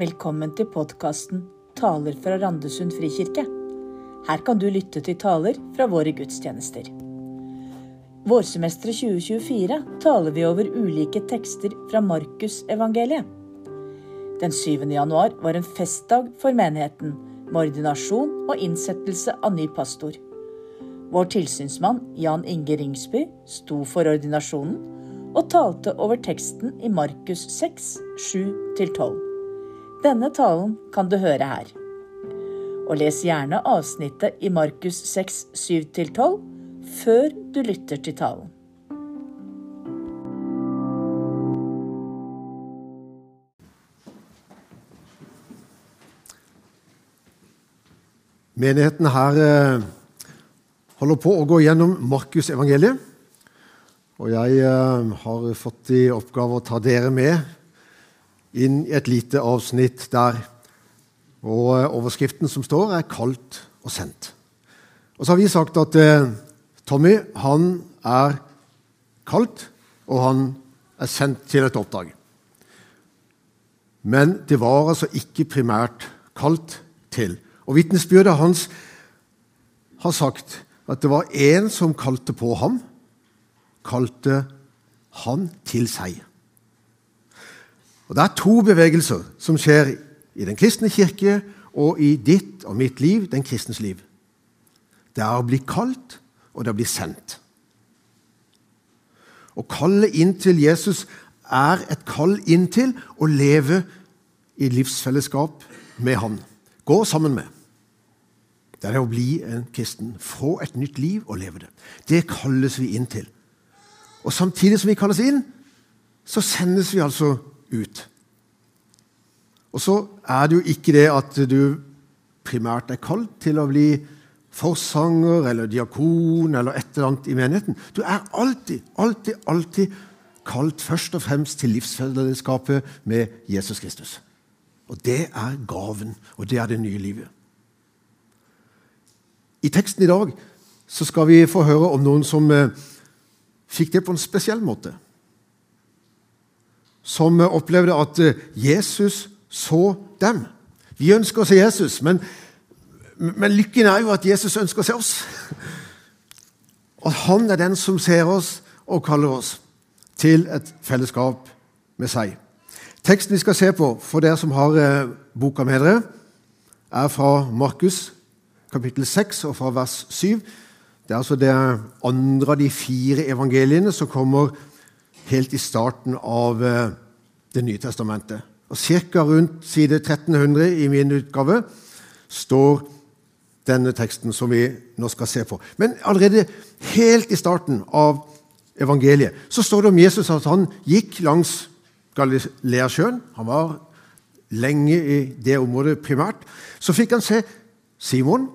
Velkommen til podkasten Taler fra Randesund frikirke. Her kan du lytte til taler fra våre gudstjenester. Vårsemesteret 2024 taler vi over ulike tekster fra Markusevangeliet. Den 7. januar var en festdag for menigheten, med ordinasjon og innsettelse av ny pastor. Vår tilsynsmann Jan Inge Ringsby sto for ordinasjonen og talte over teksten i Markus 6, 7-12. Denne talen kan du høre her. Og les gjerne avsnittet i Markus 6, 7-12 før du lytter til talen. Menigheten her eh, holder på å gå gjennom Markusevangeliet. Og jeg eh, har fått i oppgave å ta dere med inn i et lite avsnitt der. Og eh, Overskriften som står, er 'Kaldt og sendt'. Og Så har vi sagt at Tommy han er kalt, og han er sendt til et oppdrag. Men det var altså ikke primært kalt til. Og Vitnesbyrdet hans har sagt at det var én som kalte på ham, kalte han til seg. Og Det er to bevegelser som skjer i den kristne kirke og i ditt og mitt liv, den kristnes liv. Det er å bli kalt, og det er å bli sendt. Å kalle inn til Jesus er et kall inn til å leve i livsfellesskap med Han. Gå sammen med. Det er det å bli en kristen. Få et nytt liv og leve det. Det kalles vi inn til. Og samtidig som vi kalles inn, så sendes vi altså ut. Og så er det jo ikke det at du primært er kalt til å bli forsanger eller diakon eller et eller annet i menigheten. Du er alltid, alltid, alltid kalt først og fremst til livsfellesskapet med Jesus Kristus. Og det er gaven, og det er det nye livet. I teksten i dag så skal vi få høre om noen som eh, fikk det på en spesiell måte. Som opplevde at eh, Jesus så dem. Vi ønsker å se Jesus, men, men lykken er jo at Jesus ønsker å se oss. At han er den som ser oss og kaller oss til et fellesskap med seg. Teksten vi skal se på for dere som har eh, boka med dere, er fra Markus kapittel 6 og fra vers 7. Det er altså det andre av de fire evangeliene som kommer helt i starten av eh, Det nye testamentet. Og Ca. rundt side 1300 i min utgave står denne teksten som vi nå skal se på. Men allerede helt i starten av evangeliet så står det om Jesus at han gikk langs Galileasjøen. Han var lenge i det området primært. Så fikk han se Simon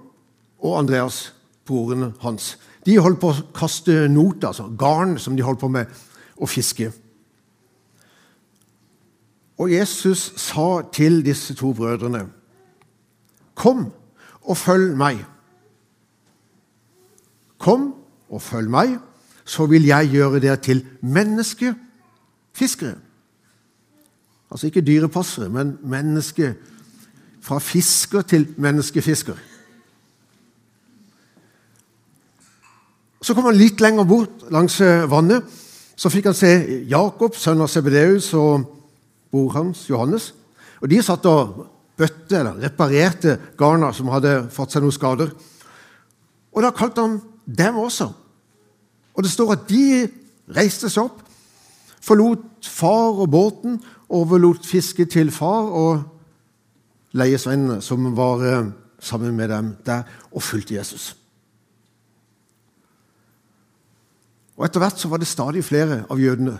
og Andreas, broren hans. De holdt på å kaste not, altså garn, som de holdt på med å fiske. Og Jesus sa til disse to brødrene, 'Kom og følg meg.' Kom og følg meg, så vil jeg gjøre dere til menneskefiskere. Altså ikke dyrepassere, men menneske fra fisker til menneskefisker. Så kom han litt lenger bort langs vannet. Så fikk han se Jakob, sønn av Sebedeus, og bror hans, Johannes. Og De satt og bøtte eller reparerte garna som hadde fått seg noen skader. Og Da kalte han dem også. Og Det står at de reiste seg opp, forlot far og båten, overlot fisket til far og leiesvennene som var eh, sammen med dem der, og fulgte Jesus. Og Etter hvert så var det stadig flere av jødene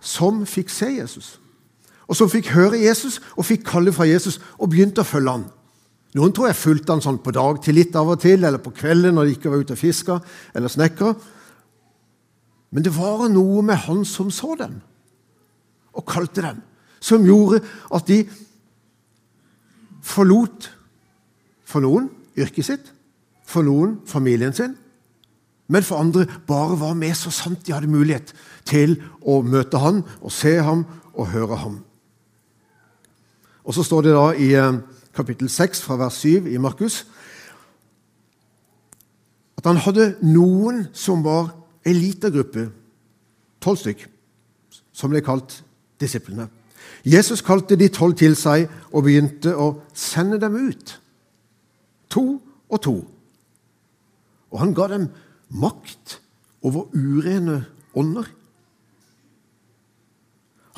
som fikk se Jesus og som fikk høre Jesus og fikk kalle fra Jesus og begynte å følge han. Noen tror jeg fulgte han sånn på dag til litt av og til, eller på kvelden når de ikke var ute og fiska eller snekra. Men det var noe med han som så dem og kalte dem, som gjorde at de forlot for noen yrket sitt, for noen familien sin, men for andre bare var med så sant de hadde mulighet til å møte han og se ham og høre ham. Og så står det da i eh, kapittel 6 fra vers 7 i Markus at han hadde noen som var ei lita gruppe, tolv stykk, som ble kalt disiplene. Jesus kalte de tolv til seg og begynte å sende dem ut. To og to. Og han ga dem makt over urene ånder.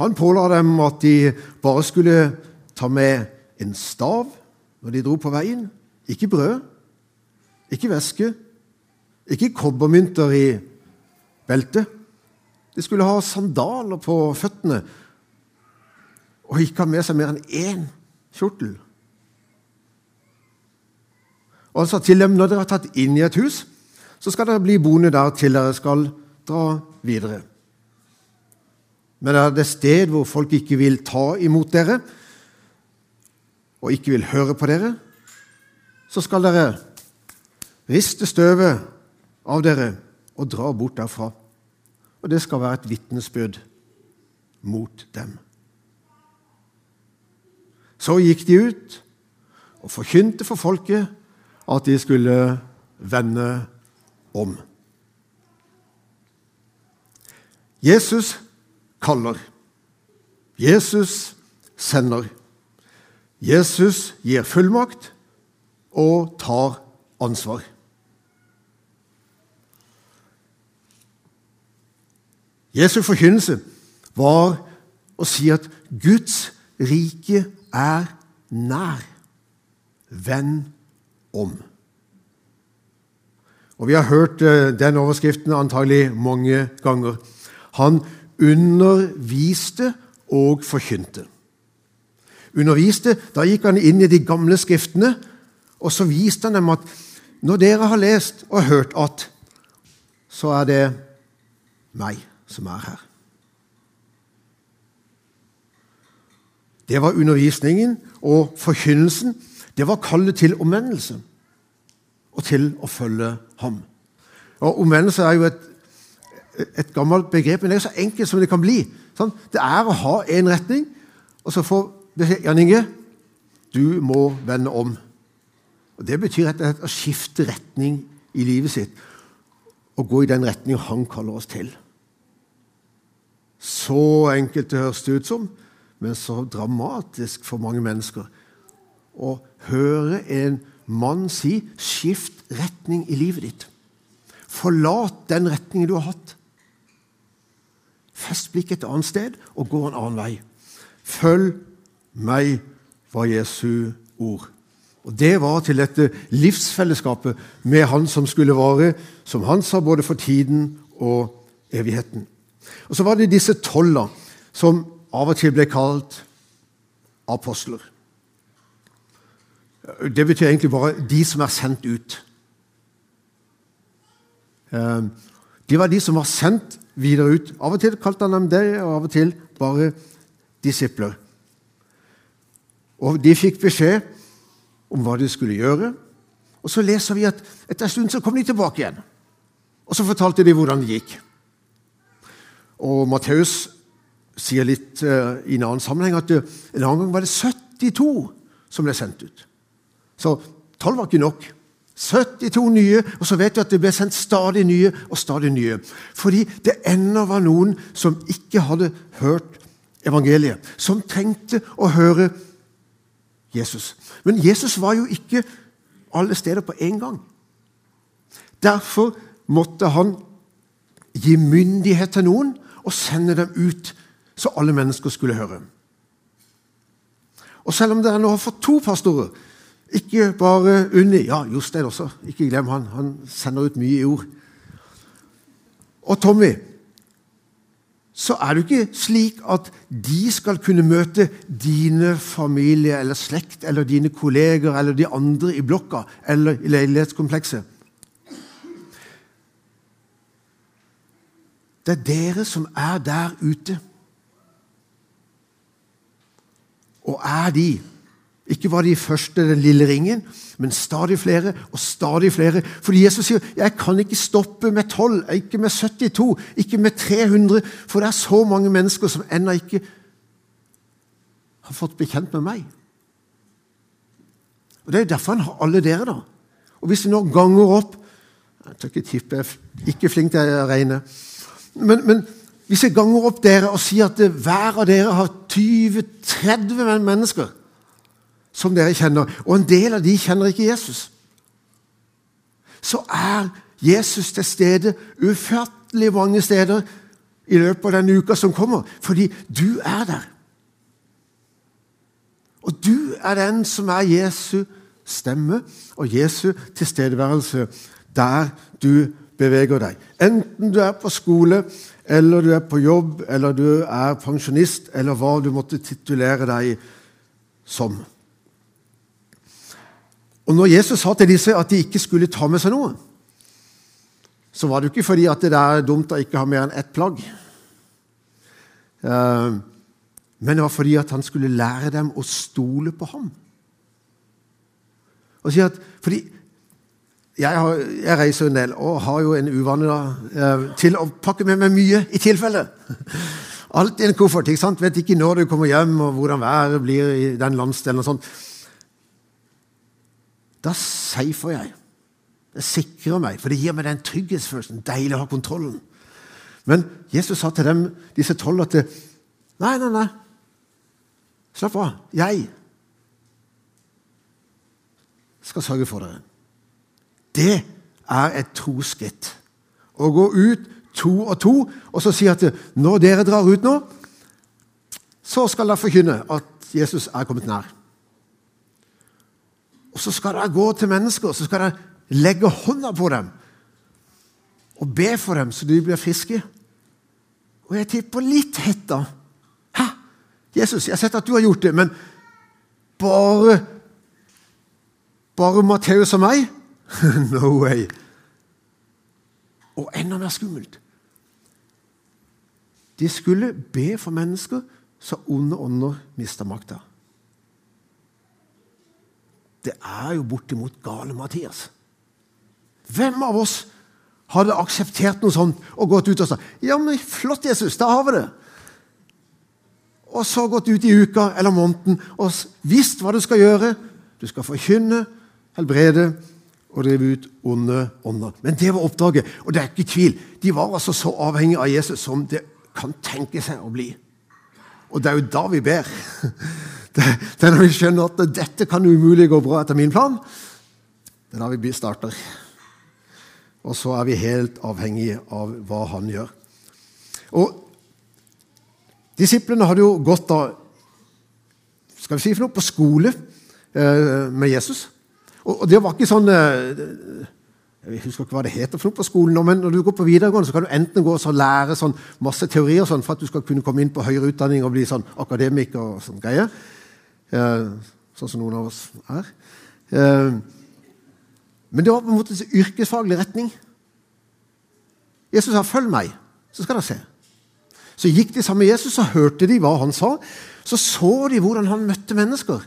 Han påla dem at de bare skulle ta med en stav når de dro på veien. Ikke brød, ikke væske, ikke kobbermynter i beltet. De skulle ha sandaler på føttene og ikke ha med seg mer enn én kjortel. Og han sa til dem når dere har tatt inn i et hus, så skal dere bli boende der til dere skal dra videre. Men er det sted hvor folk ikke vil ta imot dere, og ikke vil høre på dere, så skal dere riste støvet av dere og dra bort derfra. Og det skal være et vitnesbyrd mot dem. Så gikk de ut og forkynte for folket at de skulle vende om. Jesus kaller. Jesus sender. Jesus gir fullmakt og tar ansvar. Jesu forkynnelse var å si at Guds rike er nær. Vend om. Og Vi har hørt eh, den overskriften antagelig mange ganger. Han underviste og forkynte. Underviste, Da gikk han inn i de gamle skriftene, og så viste han dem at når dere har lest og hørt at, så er det meg som er her. Det var undervisningen og forkynnelsen. Det var kallet til omvendelse og til å følge ham. Og Omvendelse er jo et, et gammelt begrep, men det er så enkelt som det kan bli. Sant? Det er å ha en retning, og så får beskjed Jan Inge, du må vende om. Og Det betyr rett og slett å skifte retning i livet sitt og gå i den retning han kaller oss til. Så enkelt det høres ut som, men så dramatisk for mange mennesker. Å høre en mann si 'skift retning i livet ditt'. Forlat den retningen du har hatt. Fest blikket et annet sted og gå en annen vei. Følg meg, var Jesu ord. Og Det var til dette livsfellesskapet med Han som skulle vare, som han sa, både for tiden og evigheten. Og Så var det disse tolv som av og til ble kalt apostler. Det betyr egentlig bare 'de som er sendt ut'. Det de var de som var sendt videre ut. Av og til kalte han dem det, og av og til bare disipler. Og De fikk beskjed om hva de skulle gjøre. Og Så leser vi at etter en stund så kom de tilbake igjen. Og Så fortalte de hvordan det gikk. Og Matteus sier litt uh, i en annen sammenheng at uh, en annen gang var det 72 som ble sendt ut. Så tolv var ikke nok. 72 nye, og så vet du at det ble sendt stadig nye og stadig nye. Fordi det ennå var noen som ikke hadde hørt evangeliet. Som trengte å høre Jesus. Men Jesus var jo ikke alle steder på en gang. Derfor måtte han gi myndighet til noen og sende dem ut, så alle mennesker skulle høre. Og Selv om dere nå har fått to pastorer, ikke bare Unni Ja, Jostein også. Ikke glem han. Han sender ut mye i ord. Og Tommy. Så er det ikke slik at de skal kunne møte dine familie eller slekt eller dine kolleger eller de andre i blokka eller i leilighetskomplekset. Det er dere som er der ute. Og er de ikke var de første, den lille ringen, men stadig flere og stadig flere. Fordi Jesus sier jeg kan ikke stoppe med 12, ikke med 72, ikke med 300. For det er så mange mennesker som ennå ikke har fått bekjent med meg. Og Det er jo derfor han har alle dere. da. Og Hvis vi nå ganger opp Jeg tør ikke tippe, jeg er ikke flink til å regne. Men, men hvis jeg ganger opp dere og sier at hver av dere har 20-30 mennesker som dere kjenner, og en del av de kjenner ikke Jesus, så er Jesus til stede ufattelig mange steder i løpet av den uka som kommer, fordi du er der. Og du er den som er Jesu stemme og Jesu tilstedeværelse der du beveger deg. Enten du er på skole, eller du er på jobb, eller du er pensjonist, eller hva du måtte titulere deg som. Og når Jesus sa til disse at de ikke skulle ta med seg noe, så var det jo ikke fordi at det er dumt å ikke ha mer enn ett plagg. Eh, men det var fordi at han skulle lære dem å stole på ham. Og si at, fordi jeg, har, jeg, reiser en del og har jo en uvane da, eh, til å pakke med meg mye i tilfelle. Alt i en koffert. ikke sant? Vet ikke når du kommer hjem, og hvordan været blir i den landsdelen. og sånt. Da safer jeg. Det sikrer meg, for det gir meg den trygghetsfølelsen. Deilig å ha kontrollen. Men Jesus sa til dem, disse tolv at Nei, nei, nei. Slapp av. Jeg skal sørge for dere. Det er et troskritt. Å gå ut to og to og så si at når dere drar ut nå, så skal dere forkynne at Jesus er kommet nær. Og så skal dere gå til mennesker så skal dere legge hånda på dem og be for dem så de blir friske. Og jeg tipper litt hett. Hæ? Jesus, jeg har sett at du har gjort det, men bare Bare Matteus og meg? no way. Og enda mer skummelt De skulle be for mennesker så onde ånder mista makta. Det er jo bortimot gale Mathias. Hvem av oss hadde akseptert noe sånt og gått ut og sagt ja, men flott, Jesus, da har vi det. Og så gått ut i uka eller måneden og visst hva du skal gjøre. Du skal forkynne, helbrede og drive ut onde ånder. Men det var oppdraget, og det er ikke tvil. De var altså så avhengige av Jesus som det kan tenke seg å bli. Og det er jo da vi ber. Det, er når vi skjønner at dette kan umulig gå bra etter min plan. Det er da vi starter. Og så er vi helt avhengige av hva han gjør. Og Disiplene hadde jo gått da, skal vi si for noe, på skole eh, med Jesus. Og, det var ikke sånn eh, Jeg husker ikke hva det heter for noe på skolen, men når du går på videregående, så kan du enten gå og lære sånn masse teorier sånn, for at du skal kunne komme inn på høyere utdanning og bli sånn akademiker og sånn greier. Eh, sånn som noen av oss er. Eh, men det var på en måte en yrkesfaglig retning. Jesus sa 'følg meg', så skal dere se. Så gikk de sammen med Jesus, så hørte de hva han sa. Så så de hvordan han møtte mennesker.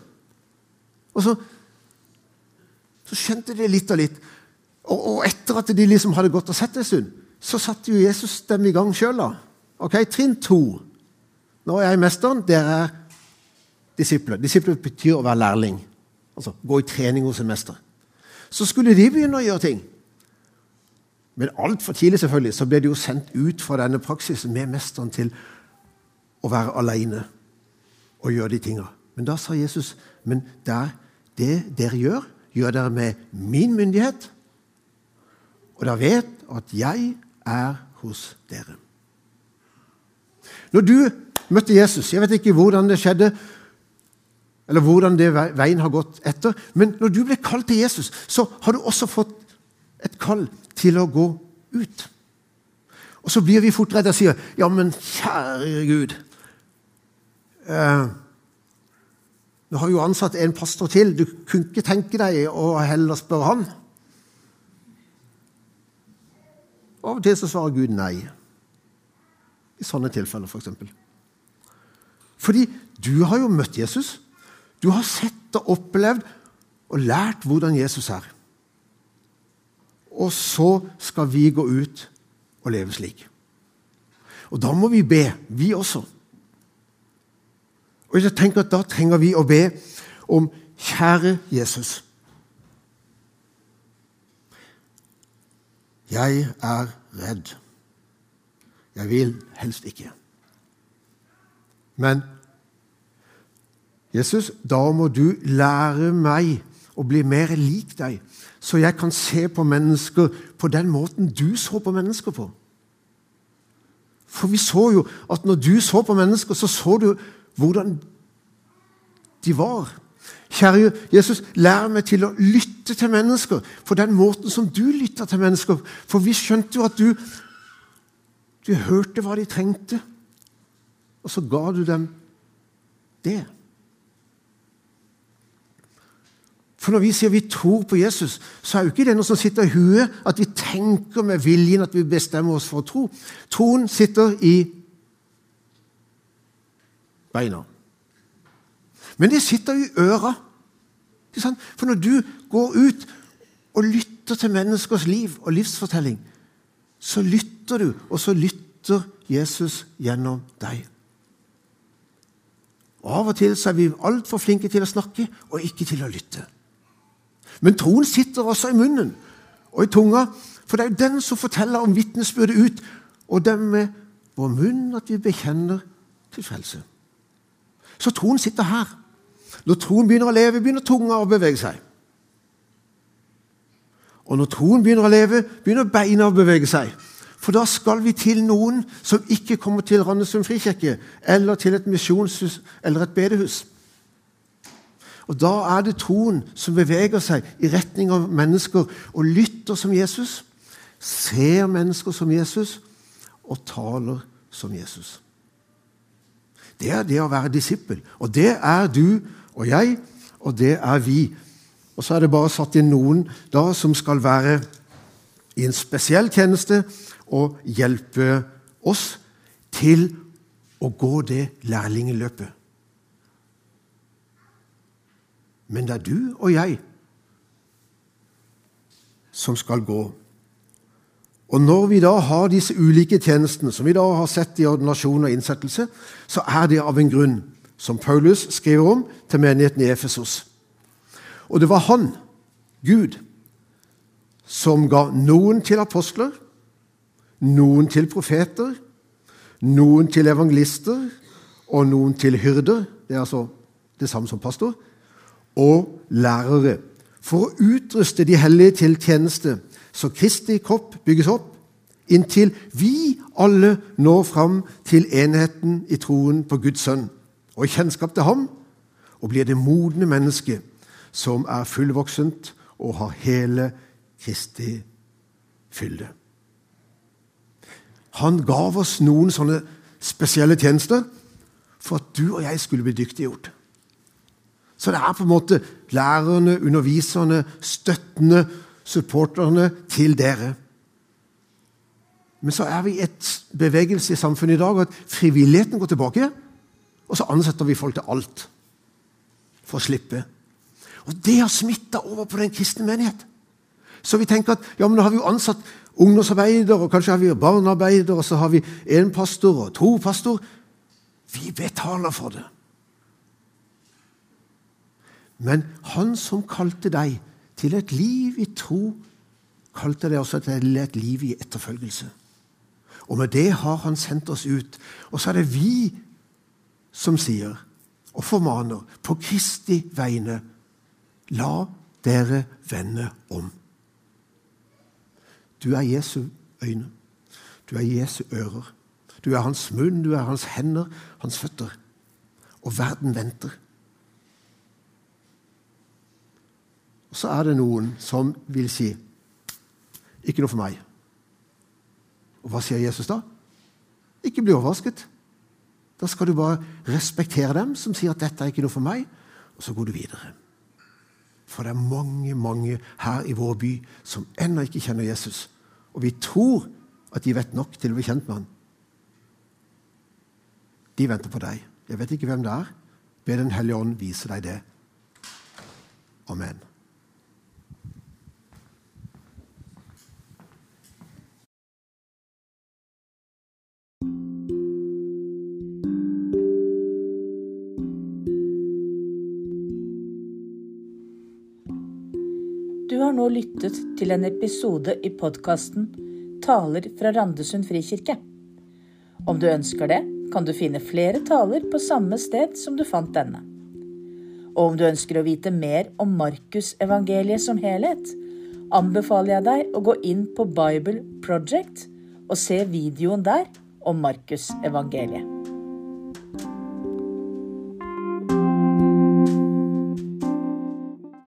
Og så, så skjønte de litt og litt. Og, og, etter at de liksom hadde gått og sett en stund, så satte jo Jesus dem i gang sjøl. Ok, trinn to. Nå er jeg mesteren, dere er disipler. Disipler betyr å være lærling. Altså gå i trening hos en mester så skulle de begynne å gjøre ting. Men altfor tidlig selvfølgelig, så ble de jo sendt ut fra denne praksisen med mesteren til å være alene og gjøre de tinga. Men da sa Jesus men der, det dere gjør, gjør dere med min myndighet, og dere vet at jeg er hos dere. Når du møtte Jesus Jeg vet ikke hvordan det skjedde, eller hvordan det veien har gått etter. Men når du ble kalt til Jesus, så har du også fått et kall til å gå ut. Og så blir vi fort redde og sier ja, men kjære Gud eh, Nå har jo ansatt en pastor til. Du kunne ikke tenke deg å heller spørre han? Av og til så svarer Gud nei. I sånne tilfeller, f.eks. For eksempel. Fordi du har jo møtt Jesus. Du har sett og opplevd og lært hvordan Jesus er. Og så skal vi gå ut og leve slik. Og da må vi be, vi også. Og jeg tenker at Da trenger vi å be om kjære Jesus. Jeg er redd. Jeg vil helst ikke. Men Jesus, da må du lære meg å bli mer lik deg, så jeg kan se på mennesker på den måten du så på mennesker på. For vi så jo at når du så på mennesker, så så du hvordan de var. Kjære Jesus, lær meg til å lytte til mennesker på den måten som du lytter til mennesker. For vi skjønte jo at du, du hørte hva de trengte, og så ga du dem det. For når vi sier vi tror på Jesus, så er jo ikke det noe som sitter i huet, at vi tenker med viljen at vi bestemmer oss for å tro. Troen sitter i beina. Men det sitter i øra. For når du går ut og lytter til menneskers liv og livsfortelling, så lytter du, og så lytter Jesus gjennom deg. Og Av og til så er vi altfor flinke til å snakke og ikke til å lytte. Men troen sitter også i munnen og i tunga, for det er jo den som forteller om vitnesbyrdet ut, og det med vår munn at vi bekjenner til frelse. Så troen sitter her. Når troen begynner å leve, begynner tunga å bevege seg. Og når troen begynner å leve, begynner beina å bevege seg. For da skal vi til noen som ikke kommer til Randesund frikirke eller til et misjonshus eller et bedehus. Og Da er det troen som beveger seg i retning av mennesker og lytter som Jesus, ser mennesker som Jesus og taler som Jesus. Det er det å være disippel. Og det er du og jeg, og det er vi. Og så er det bare satt inn noen da som skal være i en spesiell tjeneste og hjelpe oss til å gå det lærlingeløpet. Men det er du og jeg som skal gå. Og Når vi da har disse ulike tjenestene, som vi da har sett i ordinasjon og innsettelse, så er det av en grunn, som Paulus skriver om til menigheten i Efesos. Og det var han, Gud, som ga noen til apostler, noen til profeter, noen til evangelister og noen til hyrder. Det er altså det samme som pastor og lærere for å utruste de hellige til tjeneste, så Kristi kropp bygges opp, inntil vi alle når fram til enheten i troen på Guds sønn og kjennskap til ham, og blir det modne mennesket som er fullvoksent og har hele Kristi fylde. Han gav oss noen sånne spesielle tjenester for at du og jeg skulle bli dyktiggjort. Så det er på en måte lærerne, underviserne, støttende, supporterne til dere. Men så er vi i et bevegelse i samfunnet i dag at frivilligheten går tilbake. Og så ansetter vi folk til alt for å slippe. Og det har smitta over på den kristne menighet. Så vi tenker at ja, men da har vi jo ansatt ungdomsarbeider, og kanskje har vi barnearbeider, og så har vi én pastor og to pastor. Vi betaler for det. Men han som kalte deg til et liv i tro, kalte deg også til et liv i etterfølgelse. Og med det har han sendt oss ut. Og så er det vi som sier og formaner på Kristi vegne La dere vende om. Du er Jesu øyne. Du er Jesu ører. Du er hans munn, du er hans hender, hans føtter. Og verden venter. Så er det noen som vil si ikke noe for meg. Og hva sier Jesus da? Ikke bli overrasket. Da skal du bare respektere dem som sier at 'dette er ikke noe for meg', og så går du videre. For det er mange, mange her i vår by som ennå ikke kjenner Jesus. Og vi tror at de vet nok til å bli kjent med han. De venter på deg. Jeg vet ikke hvem det er. Be Den hellige ånd vise deg det. Amen. Du har nå lyttet til en episode i podkasten Taler fra Randesund frikirke. Om du ønsker det, kan du finne flere taler på samme sted som du fant denne. Og om du ønsker å vite mer om Markusevangeliet som helhet, anbefaler jeg deg å gå inn på Bible Project og se videoen der om Markusevangeliet.